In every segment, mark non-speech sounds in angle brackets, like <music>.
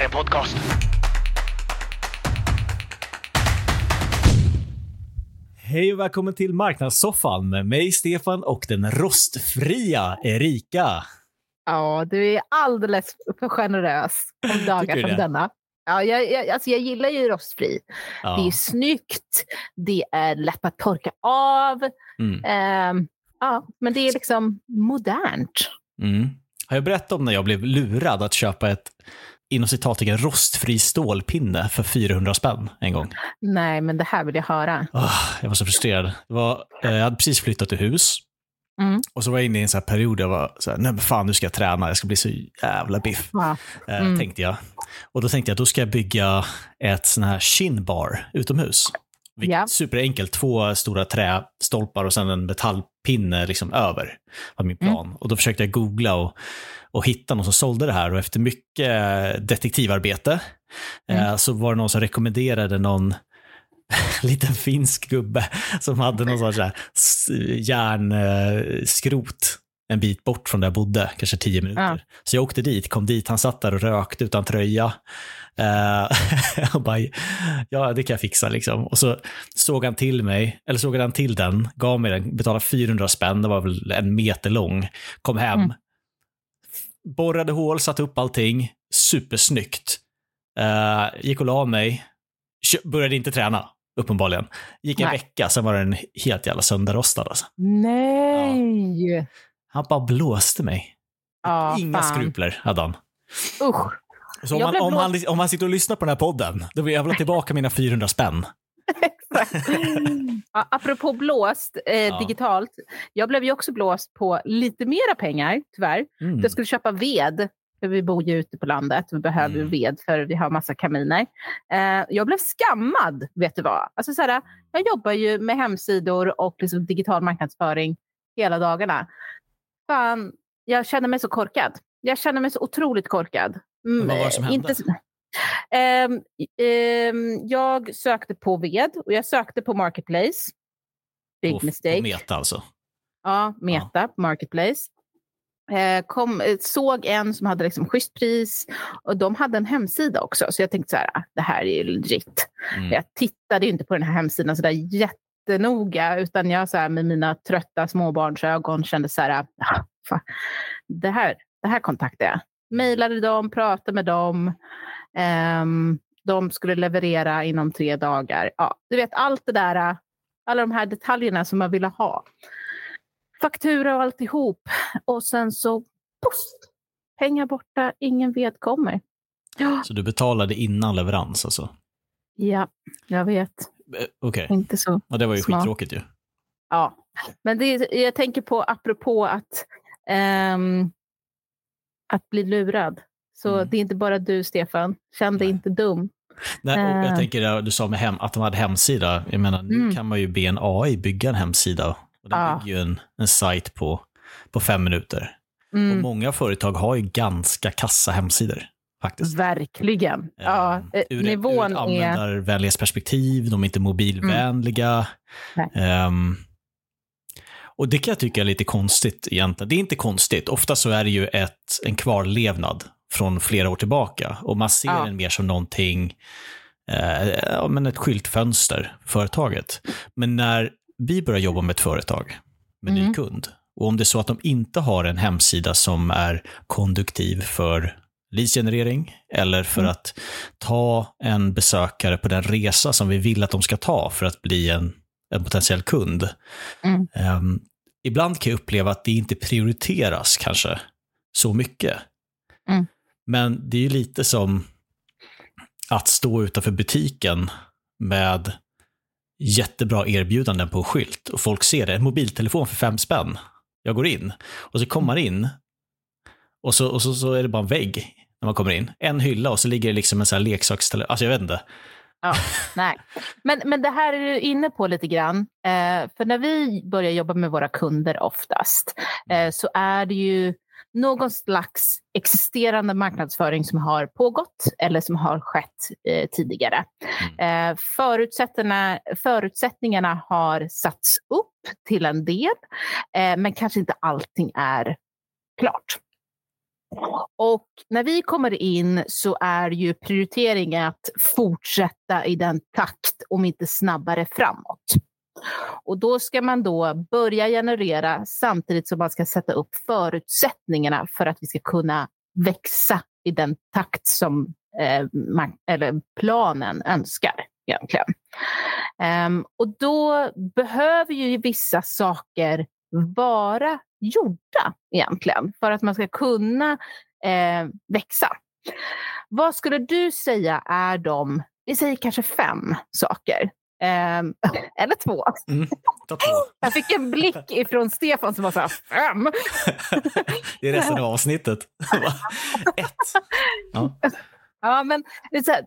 här är en podcast. Hej och välkommen till Marknadssoffan med mig Stefan och den rostfria Erika. Ja, du är alldeles för generös om dagar som denna. Ja, jag, jag, alltså jag gillar ju rostfri. Ja. Det är snyggt, det är lätt att torka av. Mm. Ehm, ja, men det är liksom modernt. Mm. Har jag berättat om när jag blev lurad att köpa ett inom citattecken rostfri stålpinne för 400 spänn en gång? Nej, men det här vill jag höra. Ah, jag var så frustrerad. Var, eh, jag hade precis flyttat till hus. Mm. Och så var jag inne i en sån period där jag var så här, nej men fan nu ska jag träna, jag ska bli så jävla biff. Ja. Eh, Mm. Tänkte jag. Och då tänkte jag, då ska jag bygga ett sån här chinbar utomhus. Ja. Superenkelt, två stora trästolpar och sen en metallpinne liksom över. var min Mm. plan. Och då försökte jag googla och, och hitta någon som sålde det här och efter mycket detektivarbete Mm. eh, så var det någon som rekommenderade någon <laughs> liten finsk gubbe som hade någon <laughs> sorts järnskrot en bit bort från där jag bodde, kanske tio minuter. Ja. Så jag åkte dit, kom dit, han satt där och rökte utan tröja. Eh, <laughs> och bara, ja det kan jag fixa liksom. Och så såg han till mig, eller såg han till den, gav mig den, betalade 400 spänn, det var väl en meter lång, kom hem, Mm. borrade hål, satte upp allting, supersnyggt. Eh, gick och la mig, började inte träna, uppenbarligen. Gick en Nej. vecka, sen var den helt jävla sönderrostad alltså. Nej! Han bara blåste mig. Ja, Inga fan. skrupler hade han. Usch. Så om han, blev om, han, om han sitter och lyssnar på den här podden, då vill jag väl ha tillbaka mina 400 spänn. <laughs> ja, apropå blåst eh, Ja. digitalt. Jag blev ju också blåst på lite mera pengar, tyvärr. Mm. Jag skulle köpa ved. För vi bor ju ute på landet. Vi behöver Mm. ved för vi har massa kaminer. Eh, jag blev skammad, vet du vad? Alltså, så här, jag jobbar ju med hemsidor och liksom digital marknadsföring hela dagarna. Fan, jag känner mig så korkad. Jag känner mig så otroligt korkad. Mm, Vad var det som eh, hände? Inte, Ehm, ehm, jag sökte på ved och jag sökte på Marketplace. Big på, mistake. På meta alltså. Ja, Meta, Marketplace. Eh, kom, eh, såg en som hade liksom schysst pris och de hade en hemsida också. Så jag tänkte så här, ah, det här är ju legit. Mm. Jag tittade inte på den här hemsidan så där jättenoga utan jag så här, med mina trötta småbarnsögon kände så här, ah, fan, det här, det här kontaktade jag. Mejlade dem, pratade med dem. Ehm, de skulle leverera inom tre dagar. Ja, du vet allt det där, alla de här detaljerna som man ville ha faktura och alltihop. Och sen så poff, pengar borta, ingen vedkommer. Ja, Så du betalade innan leverans alltså? ja jag vet. Eh, Okej, Inte så. ja, det var ju Smart. skittråkigt ju. Ja, men det, jag tänker på apropå att, ehm, att bli lurad. Så Mm. det är inte bara du, Stefan. Känn dig inte dum. Nej, och jag Eh. tänker, ja, du sa med hem, att de hade hemsida. Jag menar, nu Mm. kan man ju be en AI bygga en hemsida. Och den Ja. bygger ju en, en sajt på, på fem minuter. Och Mm, många företag har ju ganska kassa hemsidor. Faktiskt. verkligen. Ja, Ehm, eh, ur, nivån ur ett är... användarvänlighetsperspektiv, de är inte mobilvänliga. Nej. Ehm, och det kan jag tycka är lite konstigt egentligen. Det är inte konstigt, ofta så är det ju ett, en kvarlevnad från flera år tillbaka. Och man ser Ja. den mer som någonting, eh, ja, men ett skyltfönster, för företaget. Men när vi börjar jobba med ett företag, med ny Mm. kund, och om det är så att de inte har en hemsida som är konduktiv för leadsgenerering eller för Mm. att ta en besökare på den resa som vi vill att de ska ta för att bli en, en potentiell kund. Mm. Ehm, ibland kan jag uppleva att det inte prioriteras kanske så mycket. Mm. Men det är ju lite som att stå utanför butiken med jättebra erbjudanden på en skylt och folk ser det. En mobiltelefon för fem spänn. Jag går in och så kommer man in och så, och så, så är det bara en vägg när man kommer in. En hylla och så ligger det liksom en sån här leksakstelefon. Alltså jag vet inte. Ja, nej. Men, men det här är du inne på lite grann. Eh, för när vi börjar jobba med våra kunder oftast eh, så är det ju någon slags existerande marknadsföring som har pågått eller som har skett eh, tidigare. Eh, förutsättningarna, förutsättningarna har satts upp till en del, eh, men kanske inte allting är klart. Och när vi kommer in så är ju prioriteringen att fortsätta i den takt, om inte snabbare framåt. Och då ska man då börja generera samtidigt som man ska sätta upp förutsättningarna för att vi ska kunna växa i den takt som eh, man, eller planen önskar egentligen. Um, och då behöver ju vissa saker vara gjorda egentligen för att man ska kunna eh, växa. Vad skulle du säga är de, vi säger kanske fem saker Um, eller två. Mm, två. <laughs> Jag fick en blick ifrån Stefan som var så här, fem. <laughs> det är resten av avsnittet. <laughs> Ett. Ja. ja, men här,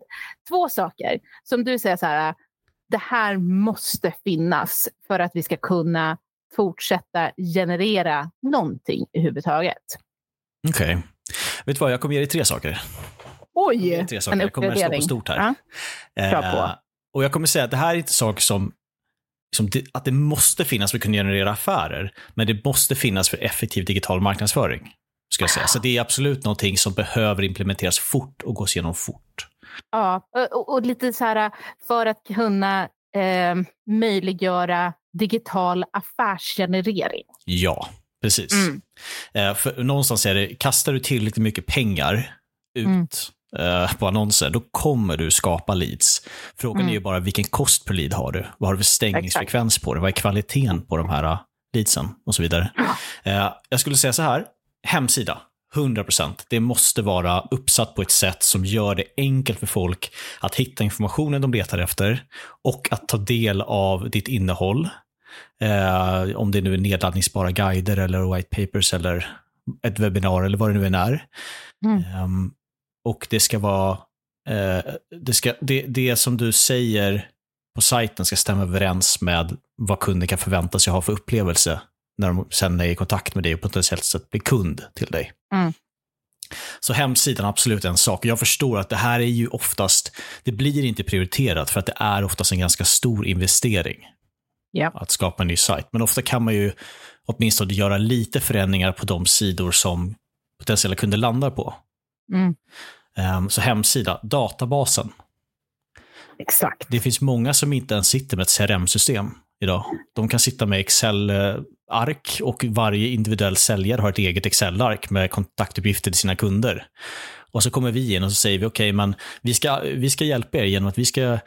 två saker som du säger så här, det här måste finnas för att vi ska kunna fortsätta generera någonting överhuvudtaget. Okej. Okay. Vet du vad, jag kommer ge dig tre saker. Oj, tre saker. en Jag kommer slå på stort här. Ja. Eh, och jag kommer säga att det här är inte saker som, som det, att det måste finnas för att kunna generera affärer, men det måste finnas för effektiv digital marknadsföring. Ska jag säga. Så det är absolut någonting som behöver implementeras fort och gås igenom fort. Ja, och, och lite så här för att kunna eh, möjliggöra digital affärsgenerering. Ja, precis. Mm. Eh, för någonstans är det, kastar du tillräckligt mycket pengar ut mm. eh, på annonser, då kommer du skapa leads. Frågan mm. är ju bara vilken kost per lead har du? Vad har du för stängningsfrekvens på det? Vad är kvaliteten på de här eh, leadsen och så vidare? Eh, jag skulle säga så här, hemsida. 100%. Det måste vara uppsatt på ett sätt som gör det enkelt för folk att hitta informationen de letar efter och att ta del av ditt innehåll. Eh, om det nu är nedladdningsbara guider eller white papers eller ett webbinar eller vad det nu än är. Mm. Eh, och det ska vara, eh, det, ska, det, det som du säger på sajten ska stämma överens med vad kunden kan förvänta sig ha för upplevelse när de sen är i kontakt med dig och potentiellt sett blir kund till dig. Mm. Så hemsidan absolut en sak. Jag förstår att det här är ju oftast, det blir inte prioriterat för att det är oftast en ganska stor investering. Yep. Att skapa en ny sajt. Men ofta kan man ju åtminstone göra lite förändringar på de sidor som potentiella kunder landar på. Mm. Um, så hemsida, databasen. Exakt. Det finns många som inte ens sitter med ett CRM-system idag. De kan sitta med Excel-ark och varje individuell säljare har ett eget Excel-ark med kontaktuppgifter till sina kunder. Och så kommer vi in och så säger vi, okej, okay, men vi ska, vi ska hjälpa er genom att vi ska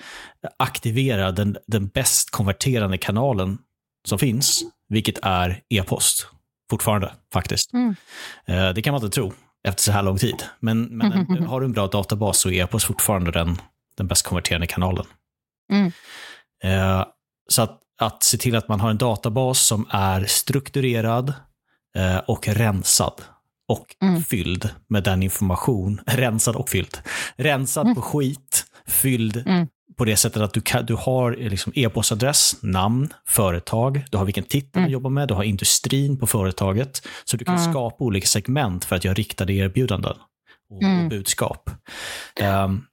aktivera den, den bäst konverterande kanalen som finns, vilket är e-post. Fortfarande, faktiskt. Mm. Eh, det kan man inte tro efter så här lång tid. Men, men <laughs> har du en bra databas så är e-post fortfarande den, den bäst konverterande kanalen. Mm. Eh, så att att se till att man har en databas som är strukturerad eh, och rensad och mm. fylld med den information, <laughs> rensad och fylld, rensad mm. på skit, fylld mm. på det sättet att du, kan, du har liksom e-postadress, namn, företag, du har vilken titel du mm. jobbar med, du har industrin på företaget. Så du kan mm. skapa olika segment för att göra riktade erbjudanden och, och mm. budskap. Um,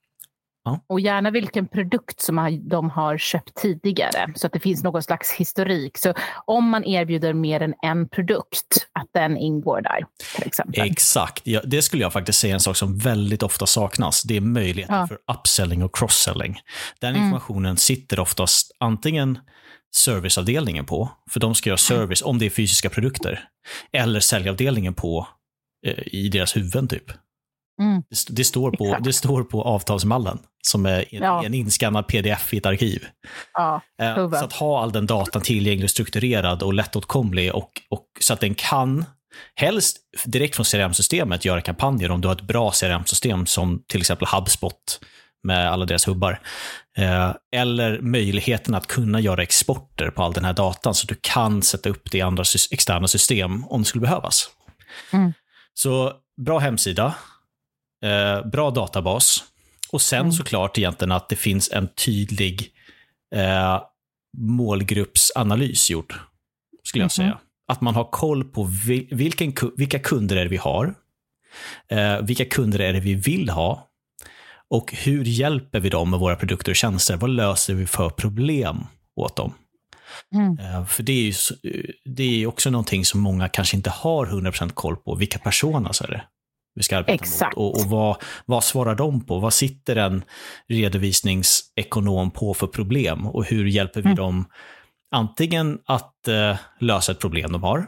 Ja. Och gärna vilken produkt som de har köpt tidigare, så att det finns någon slags historik. Så om man erbjuder mer än en produkt, att den ingår där. till exempel. Exakt. Ja, det skulle jag faktiskt säga är en sak som väldigt ofta saknas. Det är möjligheten ja. för upselling och cross-selling. Den mm. informationen mm. sitter oftast antingen serviceavdelningen på, för de ska göra service om det är fysiska produkter, eller säljavdelningen på eh, i deras huvuden typ. Mm. Det, det, står på, det står på avtalsmallen som är en, ja. en inskannad pdf i ett arkiv. Ja, eh, så att ha all den datan tillgänglig, strukturerad och lättåtkomlig och, och så att den kan, helst direkt från CRM-systemet, göra kampanjer om du har ett bra CRM-system som till exempel HubSpot med alla deras hubbar. Eh, eller möjligheten att kunna göra exporter på all den här datan så att du kan sätta upp det i andra externa system om det skulle behövas. Mm. Så bra hemsida, eh, bra databas och sen mm. såklart egentligen att det finns en tydlig eh, målgruppsanalys gjord, skulle jag mm. säga. Att man har koll på vilken, vilka kunder är det vi har, eh, vilka kunder är det vi vill ha och hur hjälper vi dem med våra produkter och tjänster? Vad löser vi för problem åt dem? Mm. Eh, för det är ju det är också någonting som många kanske inte har 100% koll på. Vilka personas är det? Vi ska arbeta Exakt. mot. Och, och vad, vad svarar de på? Vad sitter en redovisningsekonom på för problem? Och hur hjälper vi Mm. dem antingen att eh, lösa ett problem de har,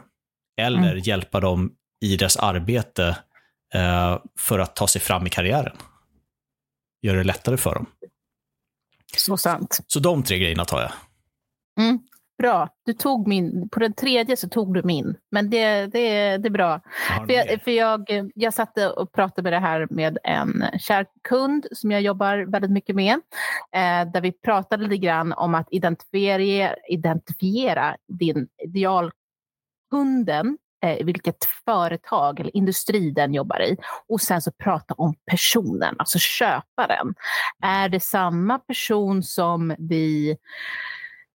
eller Mm. hjälpa dem i deras arbete eh, för att ta sig fram i karriären? Göra det lättare för dem. Så sant. Så de tre grejerna tar jag. Mm. Bra. Du tog min, på den tredje så tog du min. Men det, det, det är bra. För, jag, för jag, jag satte och pratade med det här med en kär kund som jag jobbar väldigt mycket med. Eh, där vi pratade lite grann om att identifiera, identifiera din idealkunden, eh, vilket företag eller industri den jobbar i. Och sen så prata om personen, alltså köparen. Är det samma person som vi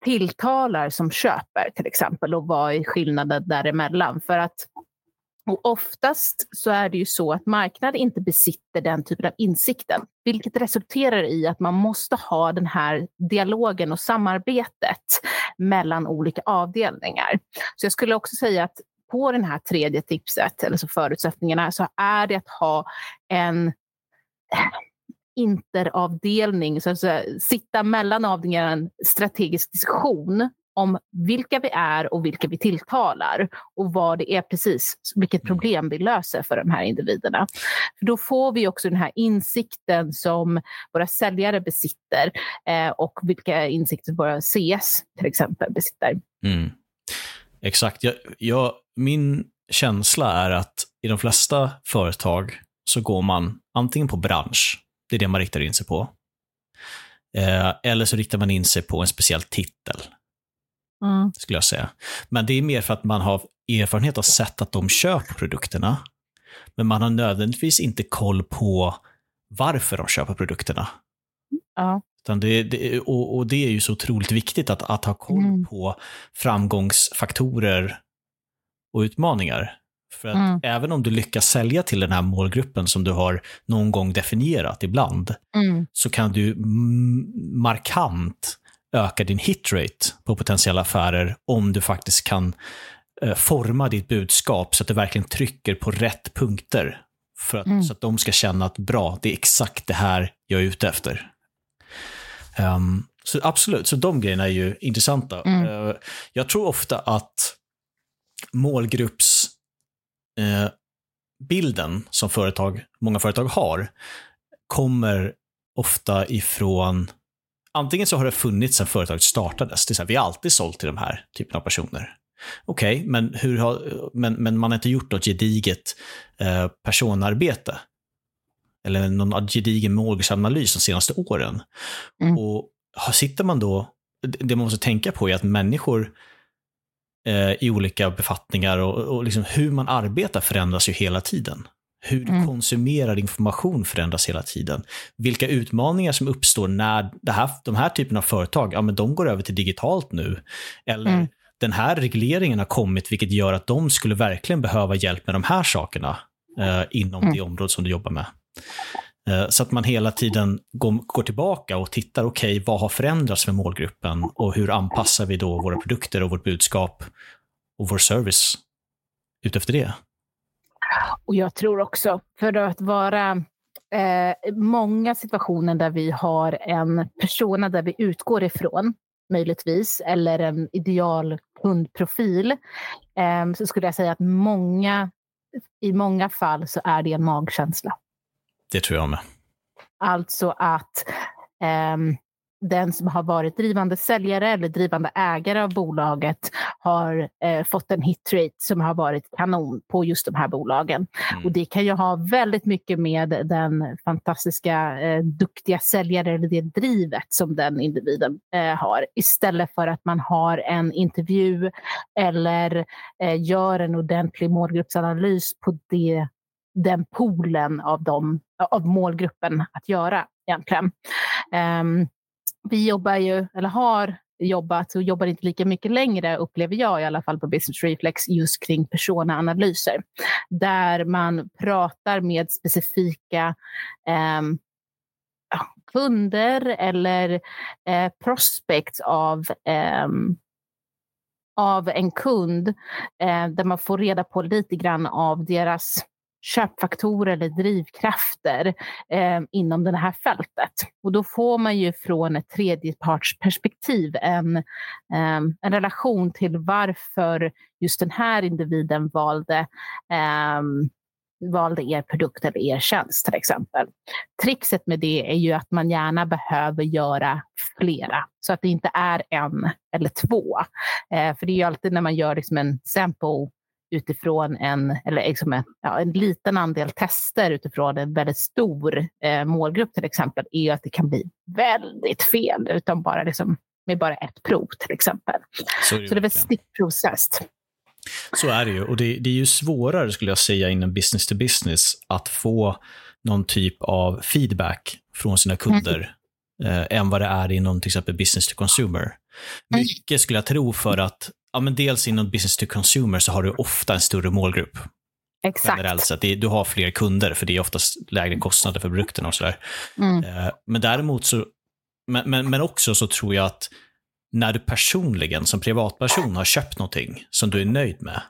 tilltalar som köper till exempel och vad är skillnaden däremellan? För att och oftast så är det ju så att marknaden inte besitter den typen av insikten, vilket resulterar i att man måste ha den här dialogen och samarbetet mellan olika avdelningar. Så jag skulle också säga att på den här tredje tipset, eller så förutsättningarna, så är det att ha en interavdelning, så säga, sitta mellan avdelningarna, en strategisk diskussion om vilka vi är och vilka vi tilltalar och vad det är precis, vilket problem vi löser för de här individerna. För då får vi också den här insikten som våra säljare besitter eh, och vilka insikter våra CS till exempel besitter. Mm. Exakt. Jag, jag, min känsla är att i de flesta företag så går man antingen på bransch, det är det man riktar in sig på, eh, eller så riktar man in sig på en speciell titel, Mm. skulle jag säga. Men det är mer för att man har erfarenhet och sett att de köper produkterna, men man har nödvändigtvis inte koll på varför de köper produkterna. Ja. Det, det, och, och det är ju så otroligt viktigt att, att ha koll Mm. på framgångsfaktorer och utmaningar. För att Mm. även om du lyckas sälja till den här målgruppen som du har någon gång definierat ibland, Mm. så kan du markant öka din hitrate på potentiella affärer om du faktiskt kan eh, forma ditt budskap så att du verkligen trycker på rätt punkter. För att, Mm. Så att de ska känna att bra, det är exakt det här jag är ute efter. Ehm, så absolut, så de grejerna är ju intressanta. Eh, jag tror ofta att målgrupps eh, bilden som företag, många företag har kommer ofta ifrån Antingen så har det funnits sedan företaget startades. Det är så här, vi har alltid sålt till de här typen av personer. Okej, men, hur har, men, men man har inte gjort något gediget eh, personarbete. Eller någon gedigen målgruppsanalys de senaste åren. Mm. Och sitter man då, det man måste tänka på är att människor i olika befattningar och, och liksom hur man arbetar förändras ju hela tiden. Hur du Mm. konsumerar information förändras hela tiden. Vilka utmaningar som uppstår när det här, de här typen av företag, ja men de går över till digitalt nu. Eller Mm. den här regleringen har kommit vilket gör att de skulle verkligen behöva hjälp med de här sakerna eh, inom Mm. det område som du jobbar med. Eh, så att man hela tiden går, tillbaka och tittar, okej, vad har förändrats med målgruppen och hur anpassar vi då våra produkter och vårt budskap och vår service utefter det? Och jag tror också, för att vara eh, många situationer där vi har en persona där vi utgår ifrån, möjligtvis, eller en ideal kundprofil, eh, så skulle jag säga att många, i många fall så är det en magkänsla. Det tror jag med. Alltså att ehm, den som har varit drivande säljare eller drivande ägare av bolaget har eh, fått en hitrate som har varit kanon på just de här bolagen. Mm. Och det kan ju ha väldigt mycket med den fantastiska, eh, duktiga säljare eller det drivet som den individen eh, har. Istället för att man har en intervju eller eh, gör en ordentlig målgruppsanalys på det, den poolen av, dem, av målgruppen att göra egentligen. Um, vi jobbar ju, eller har jobbat och jobbar inte lika mycket längre, upplever jag i alla fall på Business Reflex, just kring personaanalyser. Där man pratar med specifika ehm, kunder eller eh, prospects av, ehm, av en kund eh, där man får reda på lite grann av deras köpfaktorer eller drivkrafter eh, inom det här fältet. Och då får man ju från ett tredjepartsperspektiv en, eh, en relation till varför just den här individen valde eh, valde er produkt eller er tjänst till exempel. Trixet med det är ju att man gärna behöver göra flera så att det inte är en eller två. Eh, för det är ju alltid när man gör liksom en sample utifrån en, eller liksom en, ja, en liten andel tester utifrån en väldigt stor eh, målgrupp till exempel, är att det kan bli väldigt fel utan bara liksom, med bara ett prov till exempel. Så, det, Så det är väl stickprovstest. Så är det ju. Och det, det, är ju svårare, skulle jag säga, inom business to business att få någon typ av feedback från sina kunder mm. eh, än vad det är inom till exempel business to consumer. Mm. Mycket skulle jag tro för att, ja, men dels inom business to consumer så har du ofta en större målgrupp. Exakt. Generellt sett. Du har fler kunder för det är oftast lägre kostnader för produkterna och sådär. Mm. Eh, men däremot så, men, men, men också så tror jag att när du personligen som privatperson har köpt någonting som du är nöjd med,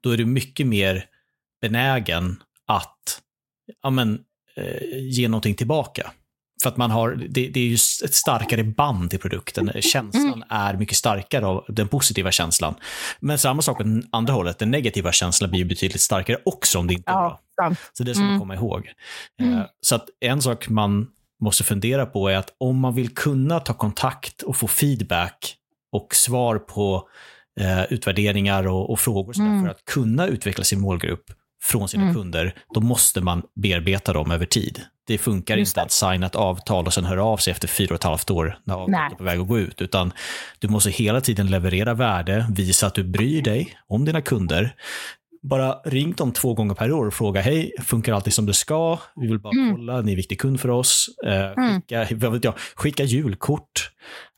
då är du mycket mer benägen att ja, men, eh, ge någonting tillbaka. För att man har, det, det, är ju ett starkare band till produkten. Känslan mm. är mycket starkare av den positiva känslan. Men samma sak på andra hållet, den negativa känslan blir betydligt starkare också om det inte är bra. Ja, så det ska man mm. komma ihåg. Mm. Eh, så att en sak man måste fundera på är att om man vill kunna ta kontakt och få feedback och svar på eh, utvärderingar och, och frågor mm. för att kunna utveckla sin målgrupp från sina mm. kunder, då måste man bearbeta dem över tid. Det funkar Just inte det. att signa ett avtal och sen höra av sig efter fyra och ett halvt år när avtalet är på väg att gå ut, utan du måste hela tiden leverera värde, visa att du bryr dig om dina kunder, bara ring dem två gånger per år och fråga hej, funkar allting som det ska? Vi vill bara mm. kolla, ni är viktig kund för oss. Eh, mm. skicka, vad vet jag, skicka julkort.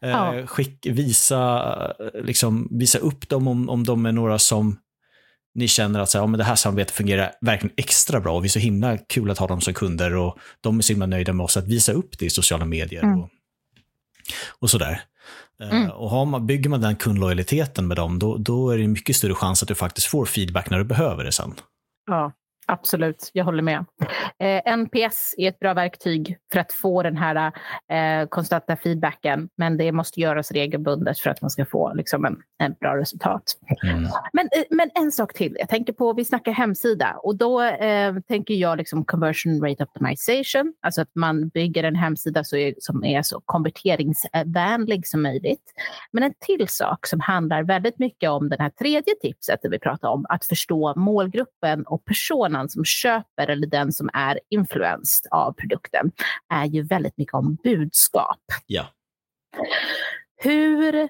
Eh, ja. skick, visa, liksom, visa upp dem om, om de är några som ni känner att så här, ja, men det här samarbetet fungerar verkligen extra bra och vi är så himla kul att ha dem som kunder och de är så himla nöjda med oss. Att visa upp det i sociala medier mm. och, och sådär. Eh, mm. Och har man, bygger man den kundlojaliteten med dem, då, då är det mycket större chans att du faktiskt får feedback när du behöver det sen. Ja, Absolut, jag håller med. Eh, NPS är ett bra verktyg för att få den här eh, konstanta feedbacken, men det måste göras regelbundet för att man ska få liksom, en, en bra resultat. Mm. Men, eh, men en sak till, jag tänker på, vi snackar hemsida och då eh, tänker jag liksom conversion rate optimization, alltså att man bygger en hemsida så är, som är så konverteringsvänlig som möjligt. Men en till sak som handlar väldigt mycket om den här tredje tipset vi pratar om, att förstå målgruppen och personen personen som köper eller den som är influenced av produkten är ju väldigt mycket om budskap. Ja. Hur <laughs>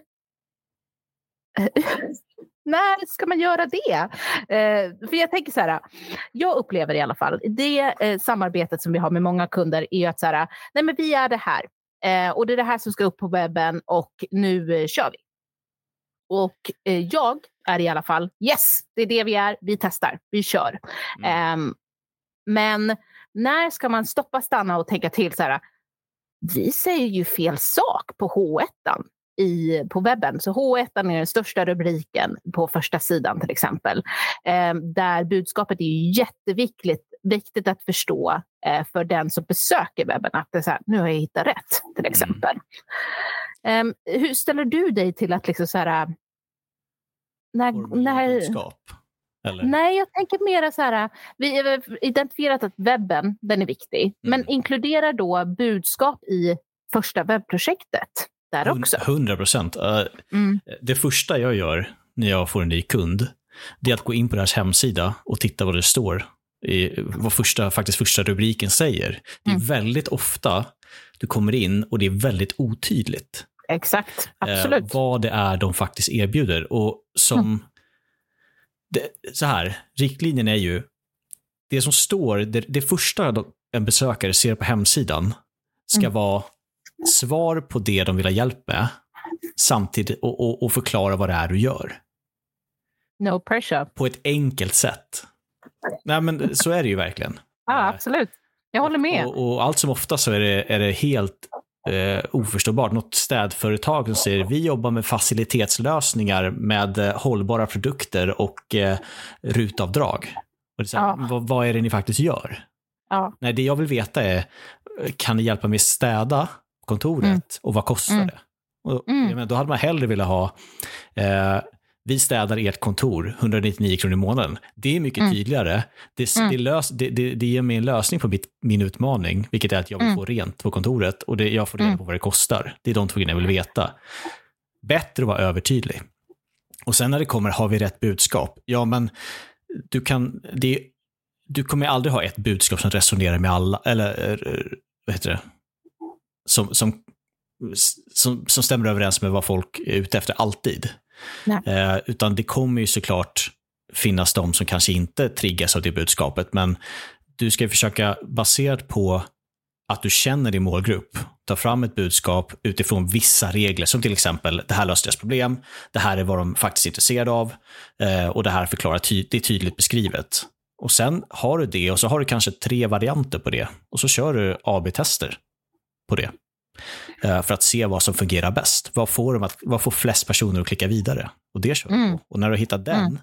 när ska man göra det? Eh, för jag tänker så här, jag upplever i alla fall, det eh, samarbetet som vi har med många kunder är att så här, nej men vi är det här eh, och det är det här som ska upp på webben och nu eh, kör vi. Och eh, jag är i alla fall, yes, det är det vi är, vi testar, vi kör. Mm. Um, men när ska man stoppa, stanna och tänka till så här, vi säger ju fel sak på H1 i, på webben. Så H1 är den största rubriken på första sidan till exempel. Eh, där budskapet är jätteviktigt viktigt att förstå eh, för den som besöker webben. Att det är så här, nu har jag hittat rätt till mm. exempel. Mm. Eh, hur ställer du dig till att liksom så här, när, när, budskap? Eller? Nej, jag tänker mera så här, vi har identifierat att webben, den är viktig, mm. men inkluderar då budskap i första webbprojektet där också? 100 procent. Uh, mm. Det första jag gör när jag får en ny kund, det är att gå in på deras hemsida och titta vad det står, i, vad första, faktiskt första rubriken säger. Det är mm. väldigt ofta du kommer in och det är väldigt otydligt. Exakt, absolut. Eh, vad det är de faktiskt erbjuder. Och som, mm. det, så här, riktlinjen är ju, det som står, det, det första en besökare ser på hemsidan ska mm. vara svar på det de vill ha hjälp med, samtidigt och, och, och, förklara vad det är du gör. No pressure. På ett enkelt sätt. Nej, men så är det ju verkligen. Ja, absolut. Jag håller med. Och, och allt som ofta så är det, är det helt eh, oförståbart. Något städföretag som säger vi jobbar med facilitetslösningar med eh, hållbara produkter och eh, rutavdrag. Och det är här, Ja. vad, vad är det ni faktiskt gör? Ja. Nej, det jag vill veta är, kan ni hjälpa mig städa kontoret Mm. och vad kostar Mm. det? Och, Mm. menar, då hade man hellre velat ha, eh, vi städar ert kontor, 199 kronor i månaden. Det är mycket Mm. tydligare. Det, Mm. det, lös, det, det, det ger mig en lösning på mitt, min utmaning, vilket är att jag vill Mm. få rent på kontoret och det, jag får reda Mm. på vad det kostar. Det är de två grejerna jag vill veta. Bättre att vara övertydlig. Och sen när det kommer, har vi rätt budskap? Ja, men du kan, det, du kommer aldrig ha ett budskap som resonerar med alla, eller eh, vad heter det? Som, som, som, som stämmer överens med vad folk är ute efter alltid. Nej. Eh, utan det kommer ju såklart finnas de som kanske inte triggas av det budskapet, men du ska ju försöka, baserat på att du känner din målgrupp, ta fram ett budskap utifrån vissa regler, som till exempel det här löser deras problem, det här är vad de faktiskt är intresserade av eh, och det här förklarar ty- det är tydligt beskrivet. Och sen har du det och så har du kanske tre varianter på det och så kör du AB-tester på det. Eh, för att se vad som fungerar bäst. Vad får, de att, vad får flest personer att klicka vidare? Och det kör Mm. på. Och när du har hittat den, Mm.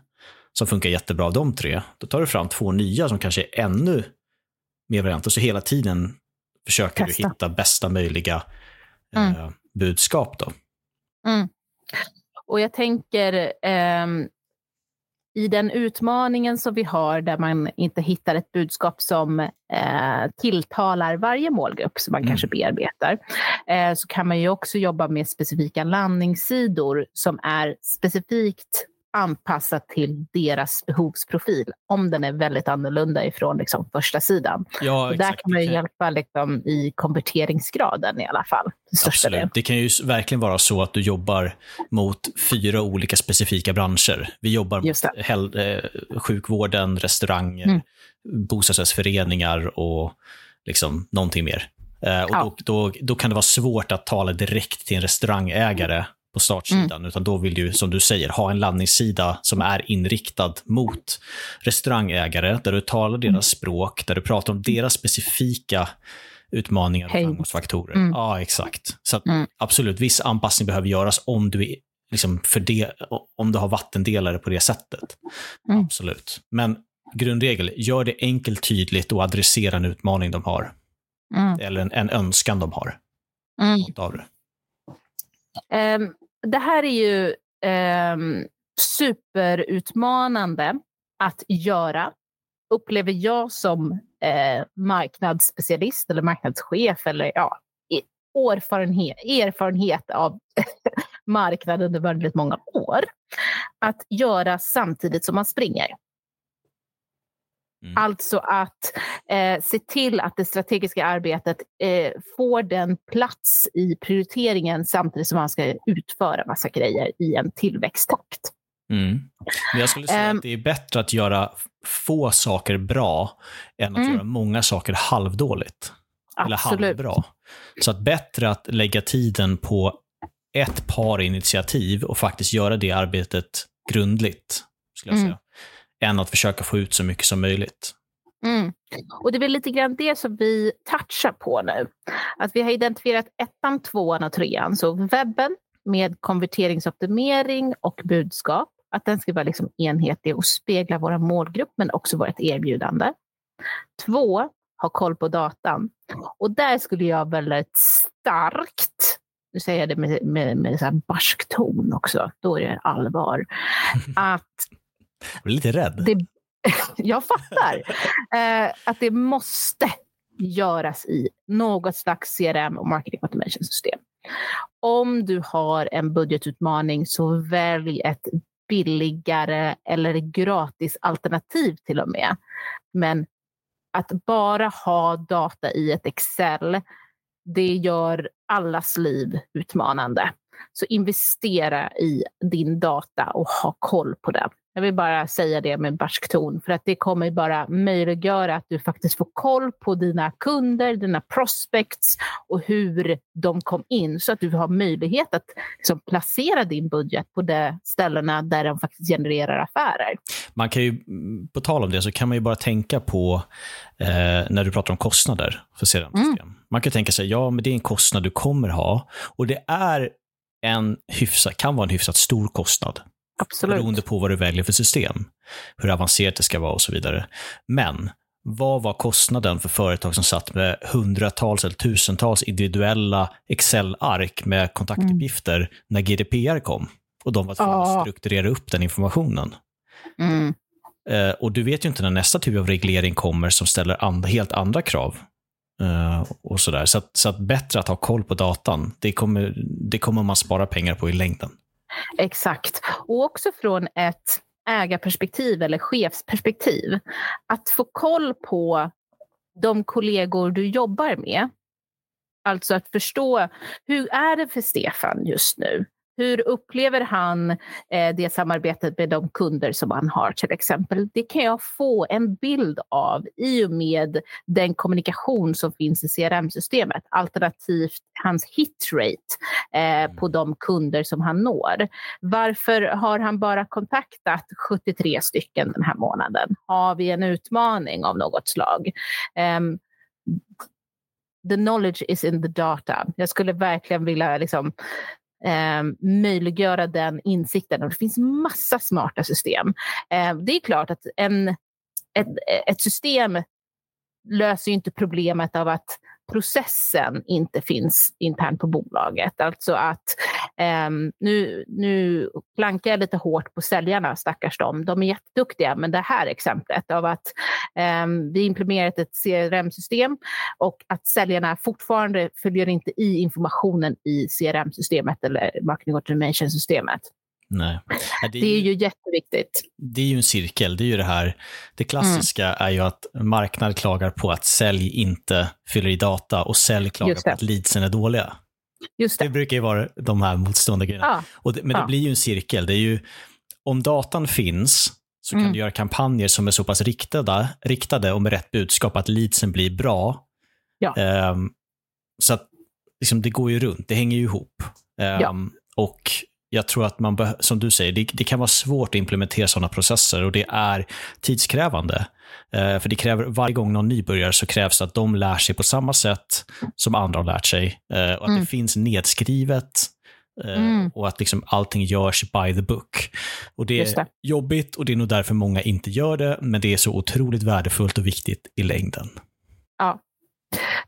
som funkar jättebra av de tre, då tar du fram två nya som kanske är ännu mer varianter. Så hela tiden försöker Testa. du hitta bästa möjliga eh, Mm. budskap. Då. Och jag tänker ehm, i den utmaningen som vi har där man inte hittar ett budskap som eh, tilltalar varje målgrupp som man Mm. kanske bearbetar, eh, så kan man ju också jobba med specifika landningssidor som är specifikt anpassat till deras behovsprofil, om den är väldigt annorlunda ifrån liksom, första sidan. Ja, Och där kan man ju hjälpa liksom, i konverteringsgraden i alla fall. del. Absolut. Det kan ju verkligen vara så att du jobbar mot fyra olika specifika branscher. Vi jobbar mot häl- eh, sjukvården, restauranger, Mm. bostadsrättsföreningar och liksom någonting mer. Eh, och Ja. då, då, då kan det vara svårt att tala direkt till en restaurangägare på startsidan, Mm. utan då vill du, som du säger, ha en landningssida som är inriktad mot restaurangägare, där du talar deras Mm. språk, där du pratar om deras specifika utmaningar och framgångsfaktorer. Mm. Ja, exakt. Så att, Mm. absolut, viss anpassning behöver göras om du, är, liksom, för det, om du har vattendelare på det sättet. Mm. Absolut. Men grundregel, gör det enkelt, tydligt och adressera en utmaning de har. Mm. Eller en, en önskan de har Mm. av det. Här är ju um, superutmanande att göra, upplever jag som eh, marknadsspecialist eller marknadschef eller ja, erfarenhet, erfarenhet av <laughs> marknaden under väldigt många år. Att göra samtidigt som man springer. Mm. Alltså att eh, se till att det strategiska arbetet eh, får den plats i prioriteringen samtidigt som man ska utföra massa grejer i en tillväxttakt. Mm. Men jag skulle säga Ehm. att det är bättre att göra få saker bra än att Mm. göra många saker halvdåligt. Eller halvbra. Så att bättre att lägga tiden på ett par initiativ och faktiskt göra det arbetet grundligt, skulle jag Mm. säga, än att försöka få ut så mycket som möjligt. Mm. Och det är lite grann det som vi touchar på nu. Att vi har identifierat ettan, tvåan och trean. Så webben med konverteringsoptimering och budskap. Att den ska vara liksom enhetlig och spegla vår målgrupp men också vårt erbjudande. Två, ha koll på datan. Och där skulle jag väldigt starkt, nu säger jag det med, med, med så här barsk ton också, då är det allvar, <laughs> att Jag blir lite rädd. det, <laughs> jag fattar. Eh, att det måste göras i något slags CRM och marketing automation system. Om du har en budgetutmaning så välj ett billigare eller gratis alternativ till och med. Men att bara ha data i ett Excel, det gör allas liv utmanande. Så investera i din data och ha koll på den. Jag vill bara säga det med barsk ton, för att det kommer bara möjliggöra att du faktiskt får koll på dina kunder, dina prospects och hur de kom in, så att du har möjlighet att liksom, placera din budget på de ställena där de faktiskt genererar affärer. Man kan ju, mm, på tal om det, så kan man ju bara tänka på eh, när du pratar om kostnader för CRM-system. Man kan tänka sig, ja, men det är en kostnad du kommer ha och det är en hyfsat, kan vara en hyfsat stor kostnad Absolut. Beroende på vad du väljer för system. Hur avancerat det ska vara och så vidare. Men vad var kostnaden för företag som satt med hundratals eller tusentals individuella Excel-ark med kontaktuppgifter mm. när GDPR kom? Och de var tvungna att strukturera upp den informationen. Mm. Eh, och du vet ju inte när nästa typ av reglering kommer som ställer and helt andra krav. Uh, och sådär. Så, att, så att bättre att ha koll på datan, det kommer, det kommer man spara pengar på i längden. Exakt. Och också från ett ägarperspektiv eller chefsperspektiv. Att få koll på de kollegor du jobbar med. Alltså att förstå, hur är det för Stefan just nu? Hur upplever han eh, det samarbetet med de kunder som han har till exempel? Det kan jag få en bild av i och med den kommunikation som finns i CRM-systemet, alternativt hans hitrate eh, mm. på de kunder som han når. Varför har han bara kontaktat 73 stycken den här månaden? Har vi en utmaning av något slag? Um, the knowledge is in the data. Jag skulle verkligen vilja liksom, eh, möjliggöra den insikten. Och det finns massa smarta system. Eh, det är klart att en, ett, ett system löser inte problemet av att processen inte finns internt på bolaget. Alltså att eh, nu, nu klankar jag lite hårt på säljarna, stackars dem. De är jätteduktiga, men det här exemplet av att eh, vi implementerat ett CRM-system och att säljarna fortfarande följer inte i informationen i CRM-systemet eller marketing automation-systemet. Nej. Det är, det är ju jätteviktigt. Det är ju en cirkel. Det är ju det här, det klassiska mm. är ju att marknad klagar på att sälj inte fyller i data och sälj klagar på att leadsen är dåliga. Just det. det brukar ju vara de här motstående grejerna. Ja. Och det, men det blir ju en cirkel. Det är ju, om datan finns så kan mm. du göra kampanjer som är så pass riktade, riktade och med rätt budskap att leadsen blir bra. Ja. Um, så att liksom, det går ju runt, det hänger ju ihop. Um, ja. Och jag tror att man, som du säger, det, det, kan vara svårt att implementera sådana processer och det är tidskrävande. Eh, för det kräver, varje gång någon nybörjare så krävs det att de lär sig på samma sätt som andra har lärt sig. Eh, och att mm. det finns nedskrivet eh, mm. och att liksom allting görs by the book. Och det är det. jobbigt och det är nog därför många inte gör det, men det är så otroligt värdefullt och viktigt i längden. Ja,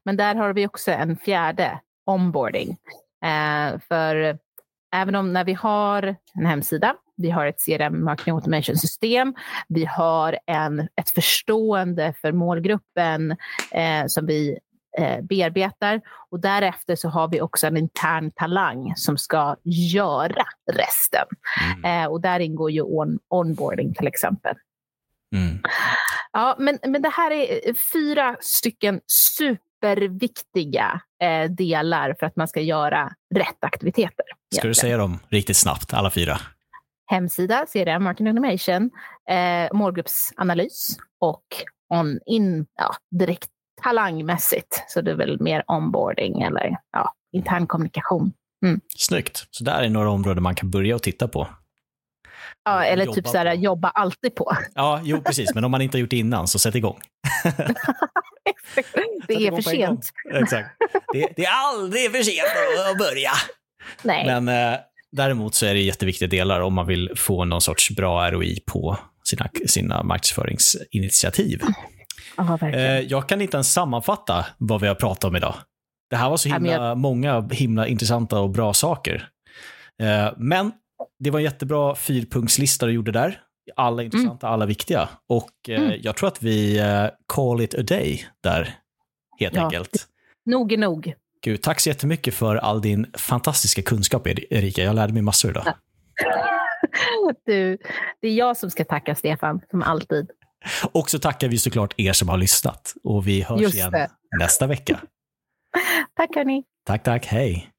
men där har vi också en fjärde onboarding. Eh, för även om när vi har en hemsida, vi har ett CRM marketing automation system, vi har en, ett förstående för målgruppen eh, som vi eh, bearbetar och därefter så har vi också en intern talang som ska göra resten. Mm. Eh, och där ingår ju on, onboarding till exempel. Mm. Ja, men, men det här är fyra stycken superviktiga eh, delar för att man ska göra rätt aktiviteter. Ska du säga dem riktigt snabbt, alla fyra? Hemsida, CRM, Marketing Automation, eh, målgruppsanalys och on, in, ja, direkt talangmässigt. Så det är väl mer onboarding eller ja, intern kommunikation. Mm. Snyggt. Så där är några områden man kan börja och titta på. Ja, eller typ så här, jobba alltid på. Ja, jo precis. Men om man inte har gjort det innan, så sätt igång. <laughs> det är för sent. Exakt. Det, det, är aldrig för sent att börja. Nej. Men eh, däremot så är det jätteviktiga delar om man vill få någon sorts bra ROI på sina, sina marknadsföringsinitiativ. Ja, eh, jag kan inte ens sammanfatta vad vi har pratat om idag. Det här var så himla jag... många himla intressanta och bra saker. Eh, men det var en jättebra fyrpunktslista du gjorde där. Alla intressanta, mm. alla viktiga. Och eh, mm. jag tror att vi eh, call it a day där, helt ja. enkelt. Nog är nog. Gud, tack så jättemycket för all din fantastiska kunskap, Erika. Jag lärde mig massor idag. <laughs> Du, det är jag som ska tacka Stefan, som alltid. Och så tackar vi såklart er som har lyssnat. Och vi hörs igen nästa vecka. <laughs> tack hörni. Tack, tack. Hej.